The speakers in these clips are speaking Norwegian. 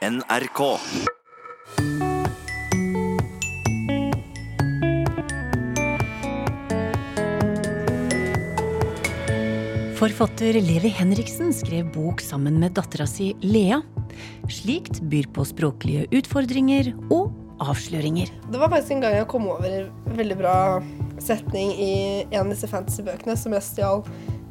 NRK. Forfatter Levi Henriksen skrev bok sammen med dattera si Lea. Slikt byr på språklige utfordringer og avsløringer. Det var faktisk en gang jeg kom over en veldig bra setning i en av disse fantasy-bøkene som jeg stjal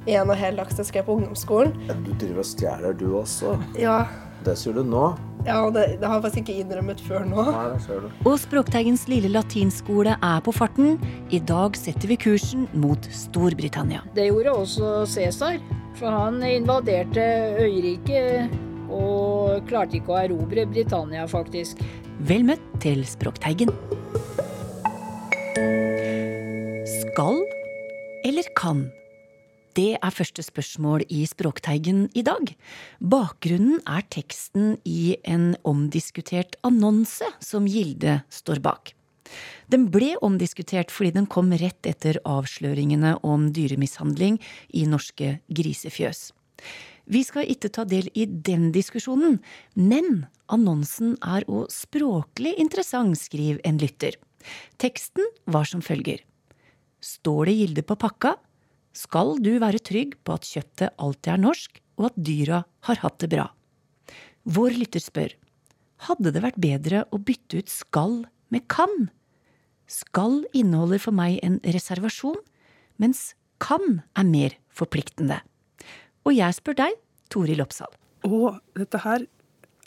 en og hel dags jeg skrev på ungdomsskolen. Du driver og stjeler, du også. Ja, Det sier du nå. Ja det, det har jeg faktisk ikke innrømmet før nå. Nei, det ser du. Og Språkteigens lille latinskole er på farten. I dag setter vi kursen mot Storbritannia. Det gjorde også Cæsar, for han invaderte øyriket og klarte ikke å erobre Britannia, faktisk. Vel møtt til Språkteigen. Skal eller kan? Det er første spørsmål i Språkteigen i dag. Bakgrunnen er teksten i en omdiskutert annonse som Gilde står bak. Den ble omdiskutert fordi den kom rett etter avsløringene om dyremishandling i norske grisefjøs. Vi skal ikke ta del i den diskusjonen, men annonsen er òg språklig interessant, skriver en lytter. Teksten var som følger. Står det Gilde på pakka, skal du være trygg på at kjøttet alltid er norsk, og at dyra har hatt det bra. Vår lytter spør, hadde det vært bedre å bytte ut skal med kan? Skal inneholder for meg en reservasjon, mens kan er mer forpliktende. Og jeg spør deg, Toril Oppsal. Og dette her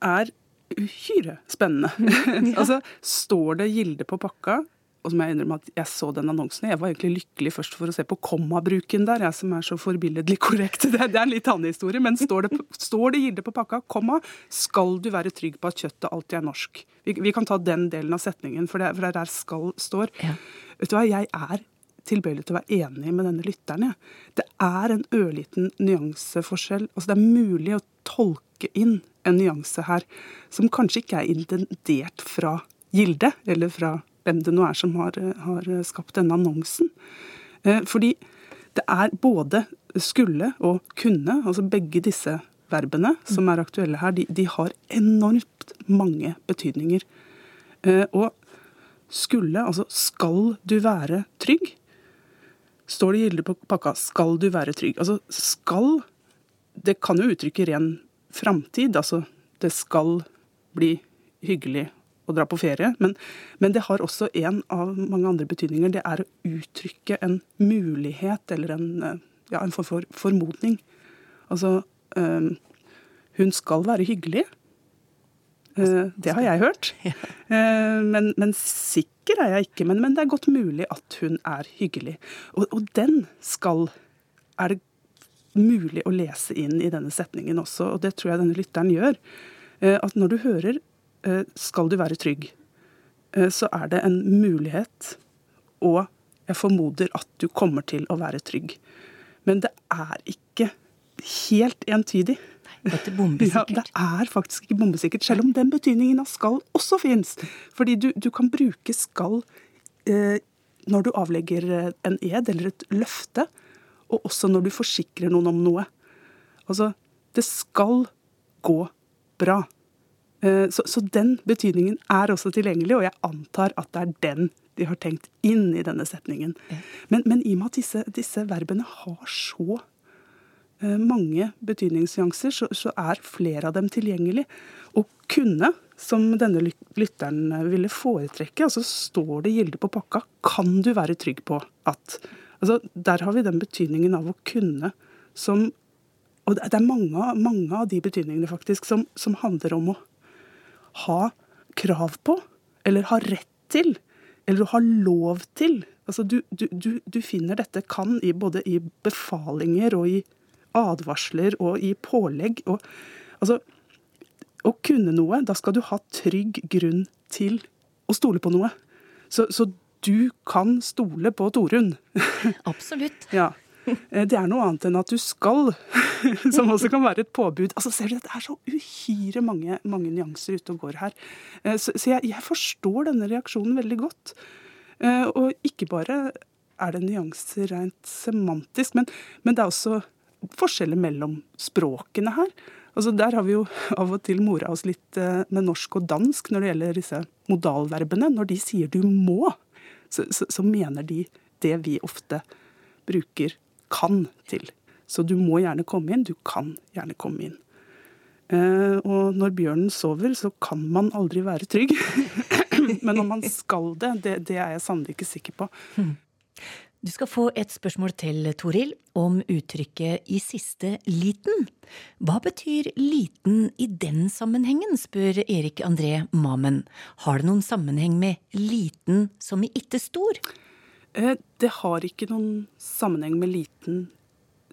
er uhyre spennende. altså, står det Gilde på pakka? Og så må jeg innrømme at jeg så den annonsen. Jeg var egentlig lykkelig først for å se på kommabruken der, jeg som er så forbilledlig korrekt. Det er, det er en litt annen historie, men står det, står det Gilde på pakka, komma, skal du være trygg på at kjøttet alltid er norsk. Vi, vi kan ta den delen av setningen, for det, for det er der skal står. Ja. Vet du hva, jeg er tilbøyelig til å være enig med denne lytteren. Ja. Det er en ørliten nyanseforskjell. Altså Det er mulig å tolke inn en nyanse her som kanskje ikke er intendert fra Gilde, eller fra hvem det nå er som har, har skapt denne annonsen. Eh, Fordi det er både skulle og kunne, altså begge disse verbene som er aktuelle her, de, de har enormt mange betydninger. Eh, Og skulle, altså skal du være trygg, står det Gilde på pakka, skal du være trygg. Altså skal, det kan jo uttrykke ren framtid, altså det skal bli hyggelig å dra på ferie, men, men det har også en av mange andre betydninger. Det er å uttrykke en mulighet eller en, eh, ja, en form for formodning. Altså, øh, hun skal være hyggelig. Uh, det har jeg hørt. Uh, men, men sikker er jeg ikke. Men, men det er godt mulig at hun er hyggelig. Og, og den skal er det mulig å lese inn i denne setningen også, og det tror jeg denne lytteren gjør. Uh, At når du hører 'skal du være trygg', eh, så er det en mulighet, og jeg formoder at du kommer til å være trygg. Men det er ikke helt entydig. Nei, det, er Ja, det er faktisk ikke bombesikkert, selv om den betydningen av skal også fins. Fordi du, du kan bruke skal eh, når du avlegger eh, en ed eller et løfte, og også når du forsikrer noen om noe. Altså, det skal gå bra. Eh, så, så den betydningen er også tilgjengelig, og jeg antar at det er den de har tenkt inn i denne setningen. Men, men i og med at disse, disse verbene har så eh, mange betydningsnyanser, så, så er flere av dem tilgjengelig. Og kunne, som denne lytteren eh, ville foretrekke, altså står det Gilde på pakka, kan du være trygg på at altså Der har vi den betydningen av å kunne som Og det det er mange, mange av de betydningene faktisk som, som handler om å ha krav på, eller ha rett til, eller du ha lov til. Altså du, du, du, du finner dette kan i både i befalinger og i advarsler og i pålegg. Og, altså, å kunne noe, da skal du ha trygg grunn til å stole på noe. Så, så du kan stole på Torunn. Absolutt. Ja. Eh, Det er noe annet enn at du skal, som også kan være et påbud. Altså, ser du, Det er så uhyre mange, mange nyanser ute og går her. Eh, Så, så jeg, jeg forstår denne reaksjonen veldig godt. Eh, Og ikke bare er det nyanser rent semantisk, men, men det er også forskjeller mellom språkene her. Altså Der har vi jo av og til mora oss litt med norsk og dansk når det gjelder disse modalverbene. Når de sier 'du må', så, så, så mener de det vi ofte bruker 'kan' til. Så du må gjerne komme inn, du kan gjerne komme inn. Eh, og når bjørnen sover, så kan man aldri være trygg. Men om man skal det, det, det er jeg sannelig ikke sikker på. Du skal få et spørsmål til, Toril, om uttrykket 'i siste liten'. Hva betyr liten i den sammenhengen, spør Erik André Mamen. Har det noen sammenheng med liten som i itte stor? Eh, det har ikke noen sammenheng med liten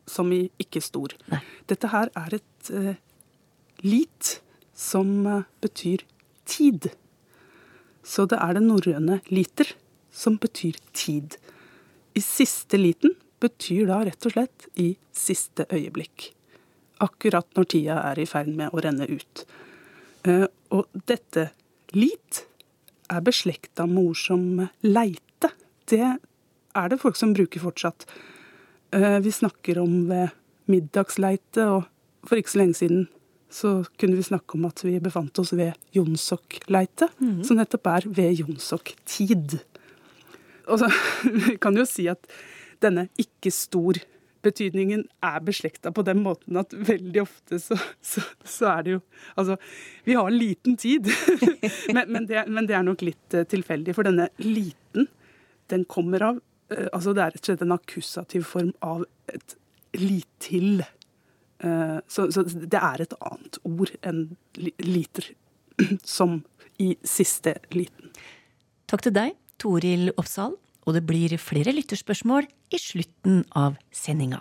som i ikke stor. Nei. Dette her er et eh, lit som eh, betyr tid. Så det er det norrøne liter som betyr tid. I siste liten betyr da rett og slett i siste øyeblikk. Akkurat når tida er i ferd med å renne ut. Eh, Og dette lit er beslekta med ord som leite. Det er det folk som bruker fortsatt. Eh, Vi snakker om ved middagsleite, og for ikke så lenge siden så kunne vi snakke om at vi befant oss ved Jonsok-leite, som nettopp er ved Jonsok-tid. Og så vi kan jo si at denne ikke stor betydningen er beslekta på den måten at veldig ofte så, så, så er det jo Altså, vi har liten tid, men, men, det, men det er nok litt eh, tilfeldig. For denne liten, den kommer av Altså, det er rett og slett en akkusativ form av et lit til. Eh, Så, så det er et annet ord enn liter, som i siste liten. Takk til deg, Toril Oppsal, og det blir flere lytterspørsmål i slutten av sendinga.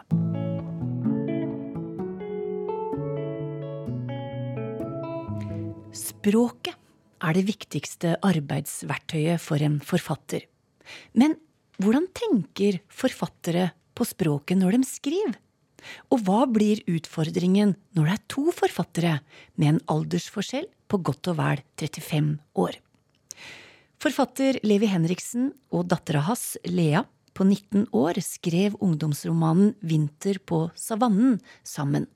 Språket er det viktigste arbeidsverktøyet for en forfatter. Men hvordan tenker forfattere på språket når de skriver? Og hva blir utfordringen når det er to forfattere med en aldersforskjell på godt og vel 35 år? Forfatter Levi Henriksen og dattera hans, Lea, på 19 år, skrev ungdomsromanen Vinter på savannen sammen.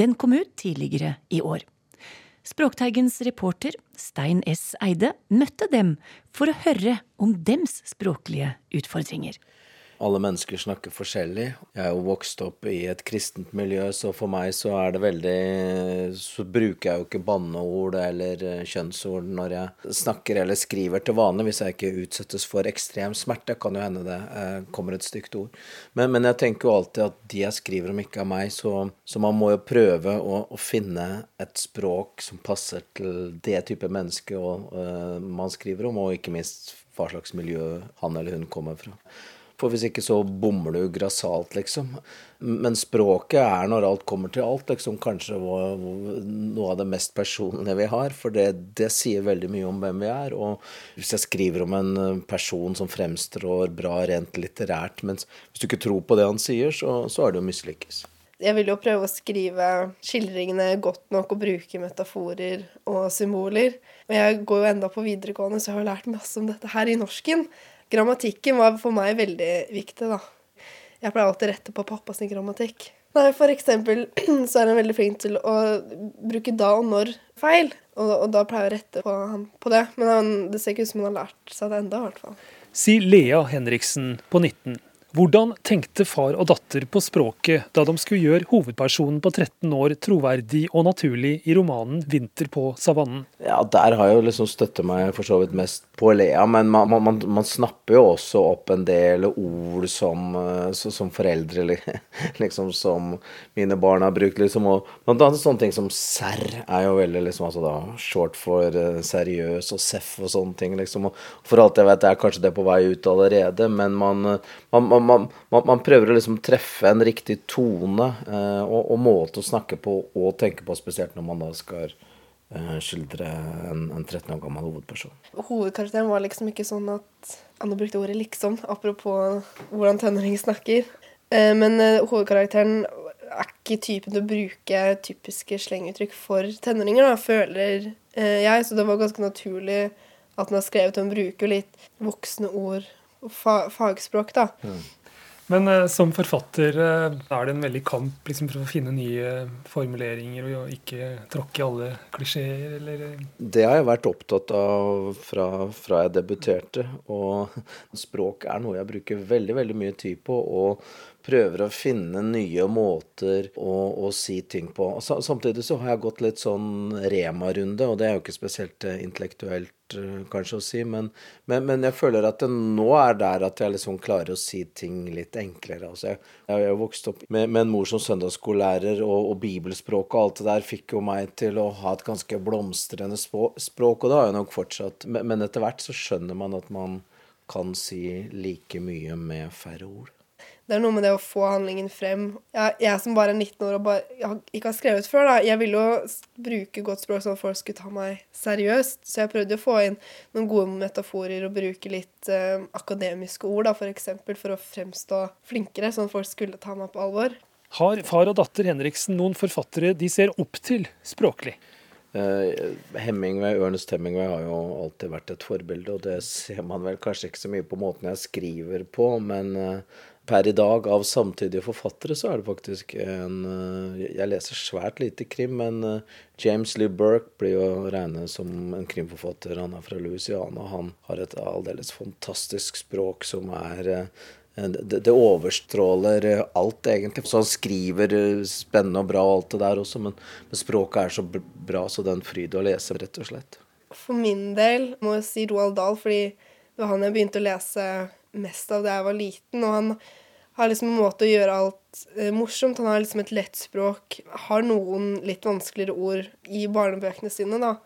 Den kom ut tidligere i år. Språkteigens reporter Stein S. Eide møtte dem for å høre om dems språklige utfordringer. Alle mennesker snakker forskjellig. Jeg er jo vokst opp i et kristent miljø, så for meg så er det veldig Så bruker jeg jo ikke banneord eller eh, kjønnsord når jeg snakker eller skriver til vanlig, hvis jeg ikke utsettes for ekstrem smerte. Kan jo hende det eh, kommer et stygt ord. Men, men jeg tenker jo alltid at de jeg skriver om, ikke er meg, så, så man må jo prøve å, å finne et språk som passer til det type menneske og, uh, man skriver om, og ikke minst hva slags miljø han eller hun kommer fra. For hvis ikke så bommer du grassat, liksom. Men språket er, når alt kommer til alt, liksom kanskje noe av det mest personlige vi har. For det, det sier veldig mye om hvem vi er. Og hvis jeg skriver om en person som fremstår bra rent litterært, mens hvis du ikke tror på det han sier, så, så er det jo mislykkes. Jeg vil jo prøve å skrive skildringene godt nok og bruke metaforer og symboler. Og jeg går jo enda på videregående, så jeg har lært masse om dette her i norsken. Grammatikken var for meg veldig viktig, da. Jeg pleier alltid å rette på pappas grammatikk. Nei, For eksempel så er han veldig flink til å bruke da og når feil. Og, og da pleier jeg å rette på ham på det. Men han, det ser ikke ut som han har lært seg det enda, i hvert fall. sier Lea Henriksen på 19. Hvordan tenkte far og datter på språket da de skulle gjøre hovedpersonen på 13 år troverdig og naturlig i romanen 'Vinter på savannen'? Ja, der har jeg jo liksom støttet meg for så vidt mest på Lea, men man, man, man, snapper jo også opp en del ord som, eh, som foreldre, liksom som mine barn har brukt, liksom, og blant annet sånne ting som serr er jo veldig liksom, altså da, short for eh, seriøs og seff og sånne ting, liksom, og for alt jeg vet er kanskje det på vei ut allerede, men man, eh, man, man, man, man, prøver å liksom treffe en riktig tone eh, og, og måte å snakke på og tenke på, spesielt når man da skal eh, skildre en, en 13 år gammel hovedperson. Hovedkarakteren var liksom ikke sånn at Anne brukte ordet 'liksom', apropos hvordan tenåringer snakker. Eh, Men eh, hovedkarakteren er ikke typen til å bruke typiske slenguttrykk for tenåringer, da, føler eh, jeg. Så det var ganske naturlig at den har skrevet. Hun bruker litt voksne ord fa fagspråk, da. Men uh, som forfatter uh, er det en veldig kamp liksom, for å finne nye formuleringer og ikke tråkke i alle klisjeer, eller? Det har jeg vært opptatt av fra, fra, jeg debuterte. Og språk er noe jeg bruker veldig, veldig mye tid på. og prøver å finne nye måter å, å si ting på. Samtidig så har jeg gått litt sånn Rema-runde, og det er jo ikke spesielt intellektuelt Eh, kanskje å si, men, men, men, jeg føler at det nå er der at jeg liksom klarer å si ting litt enklere. Altså, jeg, jeg jo vokst opp med, med, en mor som søndagsskolelærer, og, og bibelspråk og alt det der fikk jo meg til å ha et ganske blomstrende språk, og det har jeg nok fortsatt. Men, men etter hvert så skjønner man at man kan si like mye med færre ord. Det er noe med det å få handlingen frem. Jeg, jeg som bare er 19 år og bare, ikke har skrevet før, da, jeg ville jo bruke godt språk sånn at folk skulle ta meg seriøst. Så jeg prøvde å få inn noen gode metaforer og bruke litt eh, akademiske ord, da, for eksempel, for å fremstå flinkere, sånn at folk skulle ta meg på alvor. Har far og datter Henriksen noen forfattere de ser opp til språklig? Uh, Hemingway, Ernest Hemingway har jo alltid vært et forbilde, og det ser man vel kanskje ikke så mye på måten jeg skriver på, men uh, per i dag av samtidige forfattere, så er det faktisk en eh, Jeg leser svært lite krim, men eh, James Lee Burke blir jo regnet som en krimforfatter. Han er fra Louisiana. Han har et aldeles fantastisk språk som er eh, det, overstråler alt, egentlig. Så han skriver spennende og bra og alt det der også, men språket er så bra, så det er en fryd å lese, rett og slett. For min del må jeg si Roald Dahl, fordi det var han jeg begynte å lese mest av da jeg var liten. Og han har liksom en måte å gjøre alt eh, morsomt. Han har liksom et lett språk. Har noen litt vanskeligere ord i barnebøkene sine, da.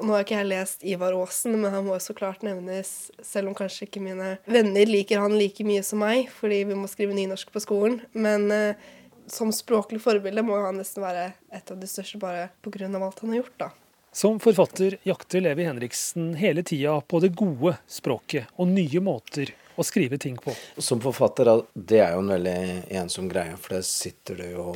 Og nå har ikke jeg lest Ivar Aasen, men han må jo så klart nevnes, selv om kanskje ikke mine venner liker han like mye som meg, fordi vi må skrive nynorsk på skolen. Men eh, som språklig forbilde må han nesten være et av de største bare pga. alt han har gjort, da. Som forfatter jakter Levi Henriksen hele tida på det gode språket og nye måter å skrive ting på. Som forfatter, det er jo en veldig ensom greie, for det sitter du jo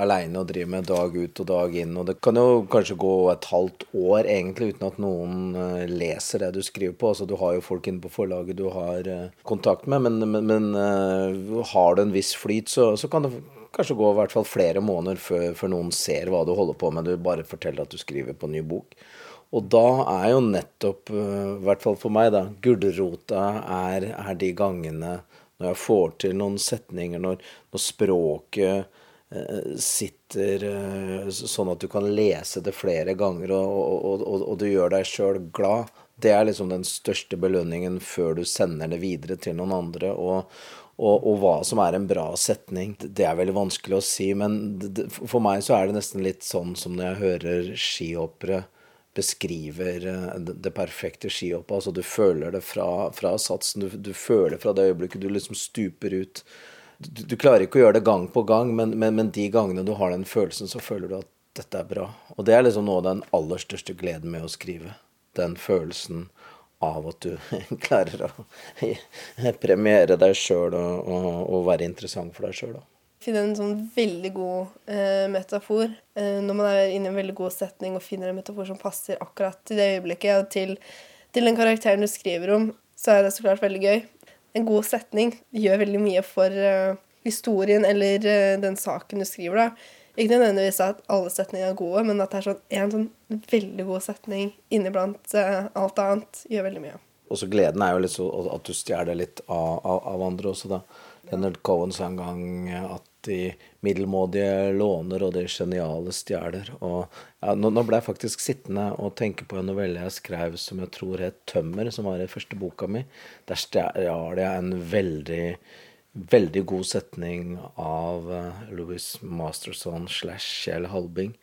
aleine og driver med dag ut og dag inn. Og det kan jo kanskje gå et halvt år egentlig uten at noen eh, leser det du skriver på. Altså du har jo folk inne på forlaget du har eh, kontakt med, men, men, men eh, har du en viss flyt, så, så kan det kanskje gå i hvert fall flere måneder før, før, noen ser hva du holder på med. Du bare forteller at du skriver på en ny bok. Og da er jo nettopp, eh, i hvert fall for meg, da, gulrota er, er, de gangene når jeg får til noen setninger, når, når språket eh, sitter eh, sånn at du kan lese det flere ganger, og, og, og, og du gjør deg sjøl glad. Det er liksom den største belønningen før du sender det videre til noen andre. Og, og, og, hva som er en bra setning, det er veldig vanskelig å si. Men for meg så er det nesten litt sånn som når jeg hører skihoppere beskriver eh, det perfekte skihoppet. Altså du føler det fra, fra satsen, du, du, føler fra det øyeblikket du liksom stuper ut. Du, du klarer ikke å gjøre det gang på gang, men, men, men, de gangene du har den følelsen, så føler du at dette er bra. Og det er liksom noe av den aller største gleden med å skrive. Den følelsen av at du klarer å premiere deg sjøl og, og, og, være interessant for deg sjøl finne en sånn veldig god eh, metafor. Eh, når man er inne i en veldig god setning og finner en metafor som passer akkurat til det øyeblikket og til, til, den karakteren du skriver om, så er det så klart veldig gøy. En god setning gjør veldig mye for eh, historien eller eh, den saken du skriver. da. Ikke nødvendigvis at alle setninger er gode, men at det er sånn, en sånn veldig god setning inniblant uh, alt annet, gjør veldig mye. Også gleden er jo litt så at du stjeler litt av, av, av andre også, da. Leonard Cohen sa en gang at de middelmådige låner, og de geniale stjeler. Og ja, nå, nå, ble jeg faktisk sittende og tenke på en novelle jeg skrev som jeg tror het 'Tømmer', som var i første boka mi. Der stjal jeg en veldig veldig god setning av uh, Louis Masterson slash Kjell Halbing.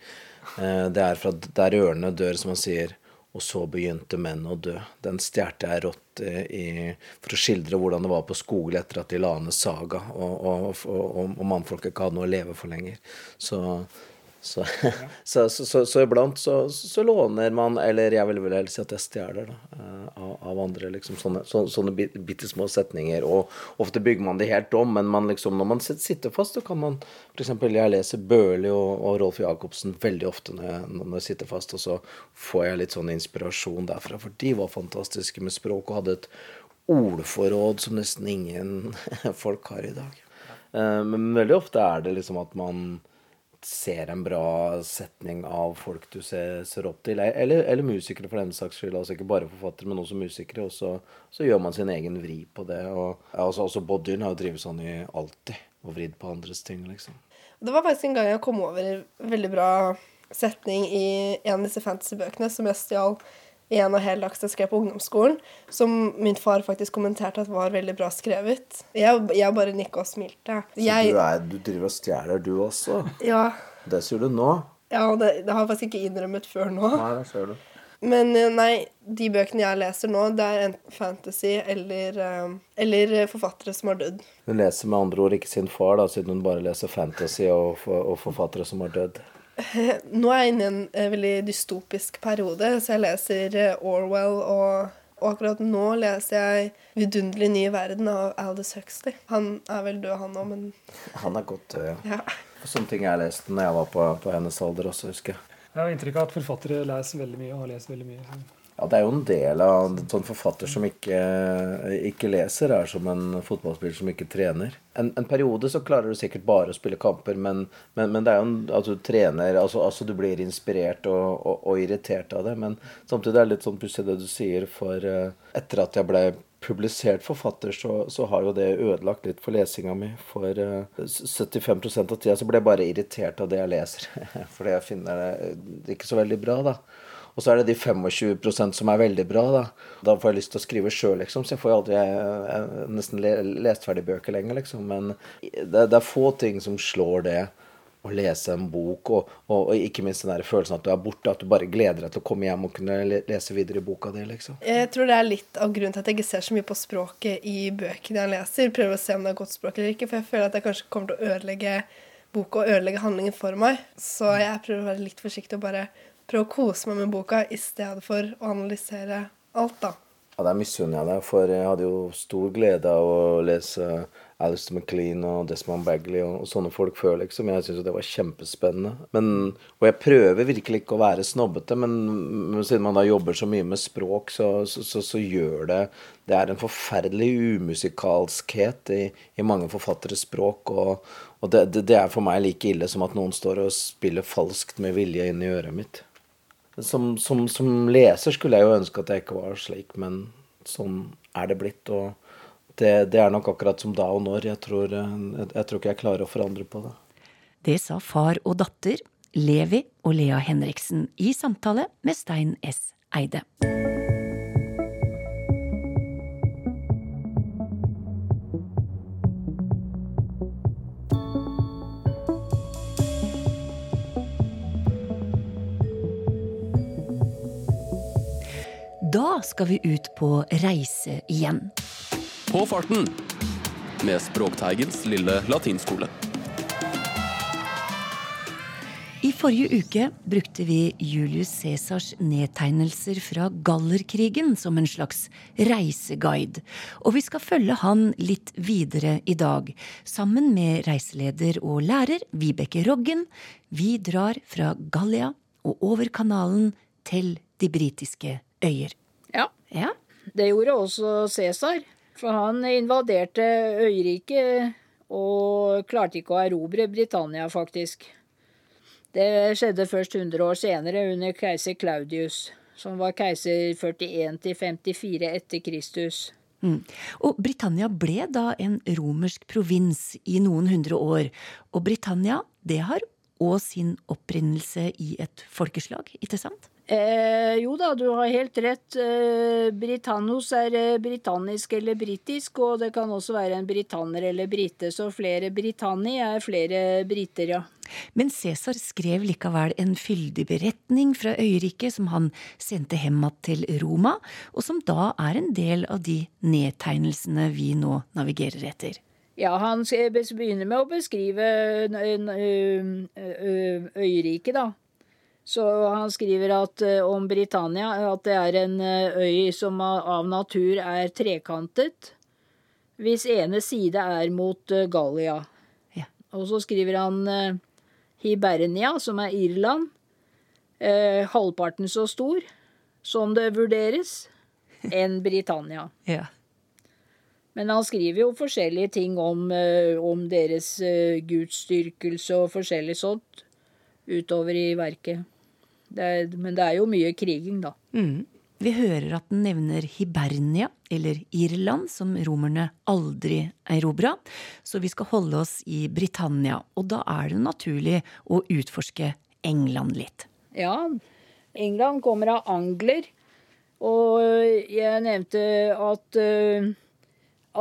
Uh, det er fra 'Der ørene dør', som han sier. Og så begynte menn å dø. Den stjal jeg rått i, for å skildre hvordan det var på skolen etter at de la ned Saga, og, og, og, og mannfolket ikke hadde noe å leve for lenger. Så så, så, så, så, iblant så, låner man, eller jeg vil vel helst si at jeg stjeler eh, av, av, andre. liksom Sånne, sånne bitte små setninger. Og ofte bygger man det helt om, men man liksom, når man sitter fast, så kan man f.eks. Jeg leser Børli og, og, Rolf Jacobsen veldig ofte når jeg, når jeg, sitter fast, og så får jeg litt sånn inspirasjon derfra. For de var fantastiske med språk og hadde et ordforråd som nesten ingen folk har i dag. Eh, men veldig ofte er det liksom at man ser en bra setning av folk du ser, ser opp til. Eller, eller, musikere, for den saks skyld. Altså ikke bare forfattere, men også musikere. Og så, gjør man sin egen vri på det. Og, altså, også Bob Dylan har jo drevet sånn i alltid. Og vridd på andres ting, liksom. Det var faktisk en gang jeg kom over en veldig bra setning i en av disse fantasybøkene som jeg stjal en og hel dags jeg skrev på ungdomsskolen, som min far faktisk kommenterte at var veldig bra skrevet. Jeg, jeg bare nikka og smilte. Jeg, så du, er, du driver og stjeler, du også? Ja. Det sier du nå? Ja, det, det har jeg faktisk ikke innrømmet før nå. Nei, det ser du. Men eh, nei, de bøkene jeg leser nå, det er enten fantasy eller, uh, eller forfattere som har dødd. Hun leser med andre ord ikke sin far, da, siden hun bare leser fantasy og, og forfattere som har dødd. Nå er jeg inne i en eh, veldig dystopisk periode, så jeg leser eh, Orwell og og akkurat nå leser jeg 'Vidunderlig ny verden' av Aldous Huxley. Han er vel død, han òg, men Han er godt død, ja. ja. Sånne ting jeg leste når jeg var på, på hennes alder også, husker jeg. Jeg har inntrykk av at forfattere leser veldig mye og har lest veldig mye. Ja, det er jo en del av en sånn forfatter som ikke, ikke, leser, er som en fotballspiller som ikke trener. En, en, periode så klarer du sikkert bare å spille kamper, men, men, men det er jo at du trener altså, altså, du blir inspirert og, og, og, irritert av det. Men samtidig er det litt sånn pussig det du sier, for uh, etter at jeg ble publisert forfatter, så, så, har jo det ødelagt litt for lesinga mi. For uh, 75% av tida så ble jeg bare irritert av det jeg leser. Fordi jeg finner det ikke så veldig bra, da. Og så er det de 25% som er veldig bra. Da Da får jeg lyst til å skrive sjøl, liksom. Så jeg får aldri jeg, jeg, nesten lest ferdig bøker lenger, liksom. Men det, det, er få ting som slår det å lese en bok, og, og, og, ikke minst den der følelsen at du er borte, at du bare gleder deg til å komme hjem og kunne lese videre i boka di. Liksom. Jeg tror det er litt av grunnen til at jeg ikke ser så mye på språket i bøkene jeg leser. Prøver å se om det er godt språk eller ikke, for jeg føler at jeg kanskje kommer til å ødelegge boka og ødelegge handlingen for meg. Så jeg prøver å være litt forsiktig og bare prøve å kose meg med boka i stedet for å analysere alt, da. Ja, Der misunner jeg deg, for jeg hadde jo stor glede av å lese Alistair MacLean og Desmond Bagley og, og sånne folk før, liksom. Jeg syns jo det var kjempespennende. Men, og jeg prøver virkelig ikke å være snobbete, men, men siden man da jobber så mye med språk, så, så, så, så gjør det Det er en forferdelig umusikalskhet i, i mange forfatteres språk, og, og det, det, det er for meg like ille som at noen står og spiller falskt med vilje inn i øret mitt. Som, som, som, leser skulle jeg jo ønske at jeg ikke var slik, men sånn er det blitt. Og det, det er nok akkurat som da og når. Jeg tror, jeg, jeg tror ikke jeg klarer å forandre på det. Det sa far og datter, Levi og Lea Henriksen, i samtale med Stein S. Eide. Da skal vi ut på reise igjen. På farten med Språkteigens lille latinskole. I forrige uke brukte vi Julius Cæsars nedtegnelser fra Gallerkrigen som en slags reiseguide. Og vi skal følge han litt videre i dag, sammen med reiseleder og lærer Vibeke Roggen. Vi drar fra Gallia og over kanalen til de britiske øyer. Ja. ja. Det gjorde også Cæsar. For han invaderte øyriket og klarte ikke å erobre Britannia, faktisk. Det skjedde først 100 år senere, under keiser Claudius, som var keiser 41 til 54 etter Kristus. Mm. Og Britannia ble da en romersk provins i noen hundre år. Og Britannia, det har òg sin opprinnelse i et folkeslag, ikke sant? Eh, jo da, du har helt rett. Eh, Britannos er eh, britannisk eller britisk, og det kan også være en britaner eller brite, så flere Britanni er flere briter, ja. Men Cæsar skrev likevel en fyldig beretning fra øyriket som han sendte hjem igjen til Roma, og som da er en del av de nedtegnelsene vi nå navigerer etter. Ja, han begynner med å beskrive øyriket, da. Så han skriver at, eh, om Britannia at det er en eh, øy som av natur er trekantet, hvis ene side er mot eh, Gallia. Ja. Og så skriver han Hibernia, som er Irland, eh, halvparten så stor, som det vurderes, enn Britannia. Ja. Men han skriver jo forskjellige ting om, om deres gudsdyrkelse og forskjellig sånt utover i verket. Det er, men det er jo mye kriging, da. Mm. Vi hører at den nevner Hibernia, eller Irland, som romerne aldri erobra, så vi skal holde oss i Britannia. Og da er det naturlig å utforske England litt. Ja, England kommer av angler. Og jeg nevnte at, eh,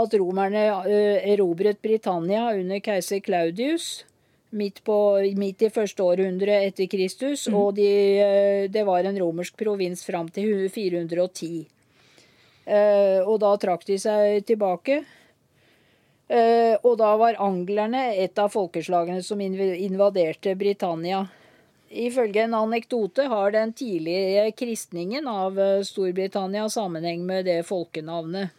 at romerne eh, erobret Britannia under keiser Claudius midt, på, midt i første århundre etter Kristus. Og de, eh, det var en romersk provins fram til 410. Og da trakk de seg tilbake. Og da var anglerne et av folkeslagene som invaderte Britannia. Ifølge en anekdote har den tidlige kristningen av eh, Storbritannia sammenheng med det folkenavnet.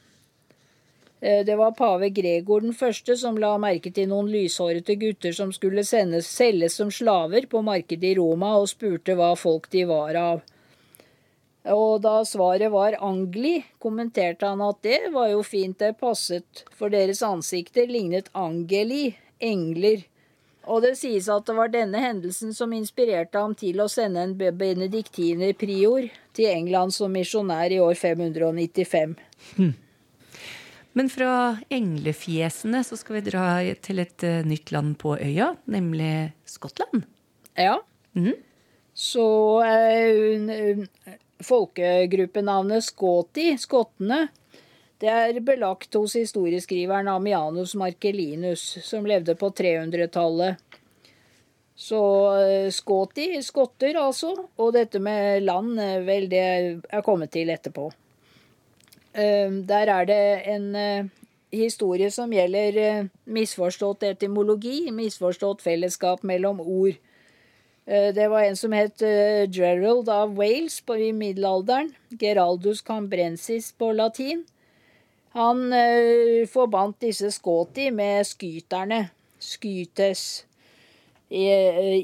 Eh, det var pave Gregor den første som la merke til noen lyshårete gutter som skulle sendes, selges som slaver på markedet i Roma, og spurte hva folk de var av. Og da svaret var angli, kommenterte han at det var jo fint, det passet, for deres ansikter lignet angeli, engler. Og det sies at det var denne hendelsen som inspirerte ham til å sende en benediktinerprior til England som misjonær i år 595. Hmm. Men fra englefjesene så skal vi dra til et uh, nytt land på øya, nemlig Skottland. Ja. Mm. Så uh, folkegruppenavnet Skoti, skottene, det er belagt hos historieskriveren Amianus Markelinus, som levde på 300-tallet. Så eh, skåti, skotter altså, og dette med land, eh, vel, det er kommet til etterpå. Eh, der er det en historie som gjelder misforstått etymologi, misforstått fellesskap mellom ord. Det var en som het Gerald av Wales på, i middelalderen. Geraldus cambrensis på latin. Han uh, forbandt disse skåti med skyterne, skytes, i,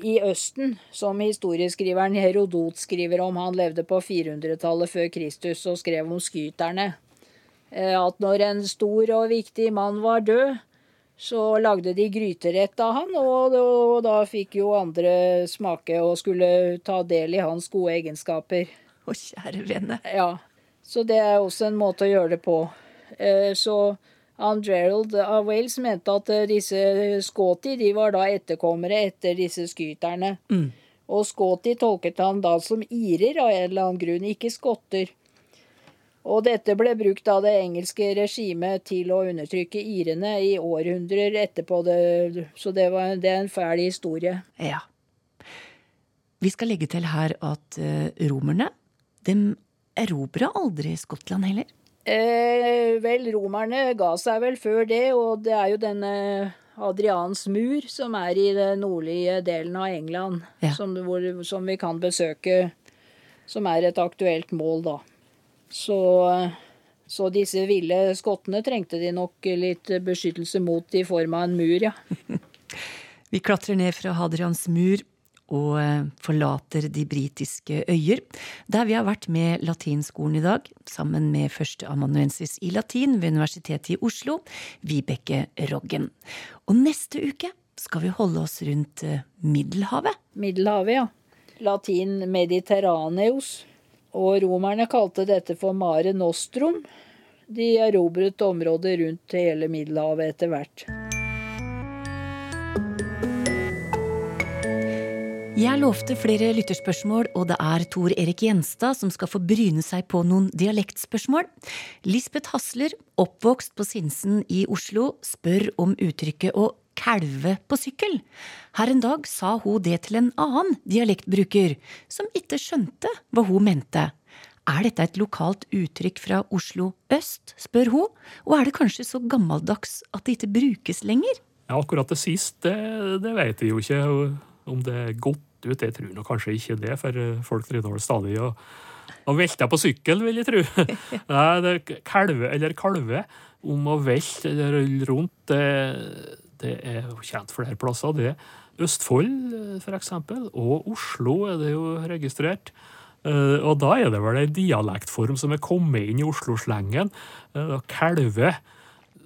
i, Østen, som historieskriveren Herodot skriver om. Han levde på 400-tallet før Kristus og skrev om skyterne. Uh, at når en stor og viktig mann var død, så lagde de gryterett av han, og, og da fikk jo andre smake og skulle ta del i hans gode egenskaper. Å, kjære vene. Ja, så det er også en måte å gjøre det på. Eh, så han Gerald av Wales mente at eh, disse Scotty de var da etterkommere etter disse skyterne. Mm. Og Scotty tolket han da som irer av en eller annen grunn, ikke skotter. Og dette ble brukt av det engelske regimet til å undertrykke irene i århundrer etterpå. Det, så det, var, det er en fæl historie. Ja. Vi skal legge til her at uh, romerne de erobra aldri Skottland heller. Eh, vel, romerne ga seg vel før det, og det er jo denne Adrians mur som er i den nordlige delen av England, ja. som, hvor, som, vi kan besøke, som er et aktuelt mål, da. Så, så disse ville skottene trengte de nok litt beskyttelse mot i form av en mur, ja. vi klatrer ned fra Hadrians mur og eh, forlater de britiske øyer, der vi har vært med latinskolen i dag, sammen med førsteamanuensis i latin ved Universitetet i Oslo, Vibeke Roggen. Og neste uke skal vi holde oss rundt eh, Middelhavet. Middelhavet, ja. Latin mediterraneus. Og romerne kalte dette for Mare Nostrum. De erobret området rundt hele Middelhavet etter hvert. Jeg lovte flere lytterspørsmål, og det er Tor Erik Gjenstad som skal få bryne seg på noen dialektspørsmål. Lisbeth Hasler, oppvokst på Sinsen i Oslo, spør om uttrykket å kalve på sykkel. Her en dag sa hun det til en annen dialektbruker, som ikke skjønte hva hun mente. Er dette et lokalt uttrykk fra Oslo øst, spør hun, og er det kanskje så gammeldags at det ikke brukes lenger? Ja, akkurat det siste, det, det vet jeg jo ikke om det er godt ut, jeg tror nok kanskje ikke det, for folk driver stadig og, og velter på sykkel, vil jeg tro. Nei, det er kalve eller kalve om å velte eller rulle rundt, det, det er jo kjent flere plasser, det. er Østfold, f.eks., for eksempel, og Oslo er det jo registrert. Uh, og da er det vel en dialektform som er kommet inn i Oslo-slengen. Uh, kalve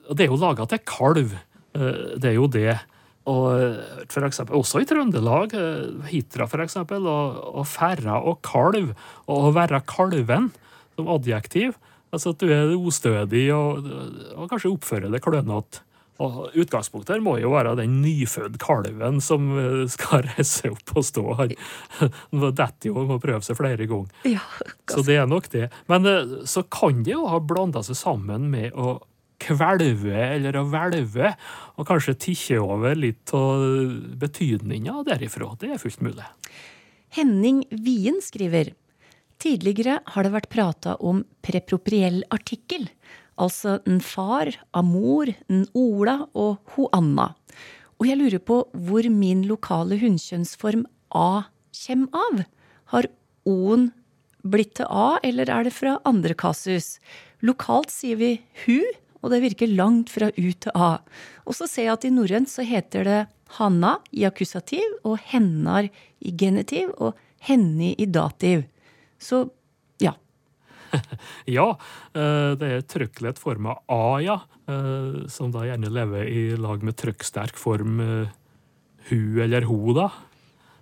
det er jo laga til kalv. Det er jo det. Og for eksempel, også i Trøndelag, Hitra for eksempel, og, og ferra og kalv, og å være kalven som adjektiv. Altså at du er ostødig og, og kanskje oppfører deg klønete. Og Utgangspunktet her må jo være den nyfødte kalven som eh, skal reise opp og stå. Han detter jo og må prøve seg flere ganger. Ja, så det er nok det. Men eh, så kan det jo ha blanda seg sammen med å kvelve eller å hvelve, og kanskje tikke over litt av betydninga derifra. Det er fullt mulig. Henning Wien skriver Tidligere har det vært prata om prepropriell artikkel, altså en far, amor, en Ola og ho Anna. Og jeg lurer på hvor min lokale hunnkjønnsform A kjem av. Har O-en blitt til A, eller er det fra andre kasus? Lokalt sier vi hu, og det virker langt fra U til A. Og så ser jeg at i norrønt så heter det Hanna i akkusativ og Hennar i genitiv og Henni i dativ. Så. ja, eh, det er trykklett form av A. Eh, som da gjerne lever i lag med trykksterk form eh, hu eller ho, da.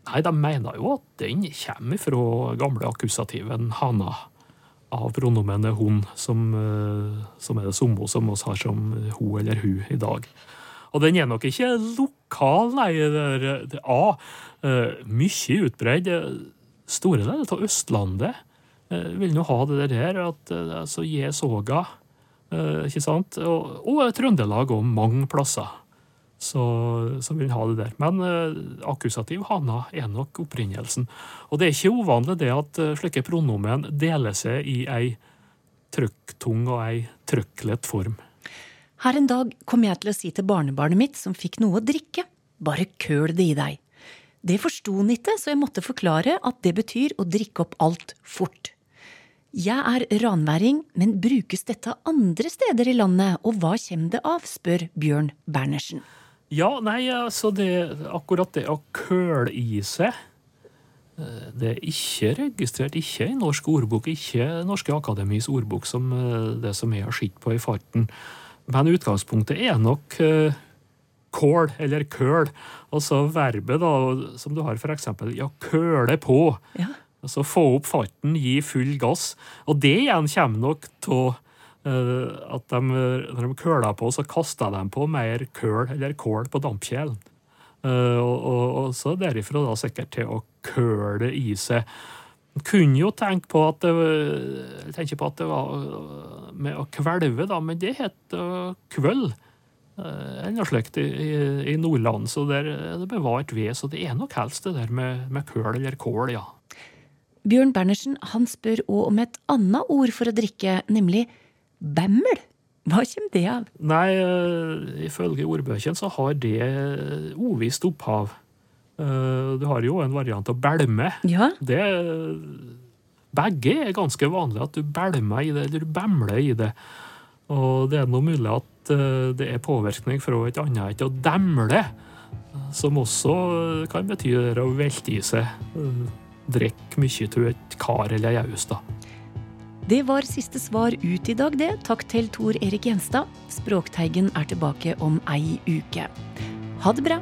Nei, de mener jo at den kommer fra gamle akkusativen hana av pronomenet hun, som, som er det samme som oss har som ho eller hu i dag. Og den er nok ikke lokal, nei. Det er, det er A. Mye utbredt store deler av Østlandet vil nå ha det der at så altså Jesoga, eh, ikke sant, og, og Trøndelag og mange plasser. Så, så, vil ha det der. Men eh, akkusativ hana er nok opprinnelsen. Og det er ikke uvanlig det at slike pronomen deler seg i ei trykktung og ei trykklett form. Her en dag kom jeg til å si til barnebarnet mitt som fikk noe å drikke, bare køl det i deg. Det forsto han ikke, så jeg måtte forklare at det betyr å drikke opp alt fort. Jeg er ranværing, men brukes dette andre steder i landet, og hva kommer det av, spør Bjørn Bernersen. Ja, nei, altså det, akkurat det å køle i seg eh, det er ikke registrert, ikke i norsk ordbok, ikke Norske Akademis ordbok, som eh, det som jeg har sett på i farten. Men utgangspunktet er nok eh, kål eller køl. Altså verbet da, som du har for eksempel ja, køle på. Ja. Altså få opp farten, gi full gass. Og det igjen kommer nok av uh, at de, når de køler på, så kaster de på mer køl eller kål på dampkjelen. Uh, og, og, og, så derifra da sikkert til å køle i seg. En kunne jo tenke på at det, tenke på at det var med å kvelve, da, men det het kvøll. Eller noe slikt i, i, Nordland. Så der er det bevart ved. Så det er nok helst det der med, med køl eller kål, ja. Bjørn Bernersen han spør òg om et annet ord for å drikke, nemlig bemmel. Hva kommer det av? Nei, uh, ifølge ordbøkene så har det uvisst opphav. Uh, du har jo en variant av bælme. Ja. Det, begge er ganske vanlig, at du bælmer i det, eller du bæmler i det. Og det er noe mulig at Eh, det er påvirkning fra et annet et å demle, som også eh, kan bety å velte i seg. Drikke mye av et kar eller ei aus. Det var siste svar ut i dag, det. Takk til Tor Erik Gjenstad. Språkteigen er tilbake om ei uke. Ha det bra!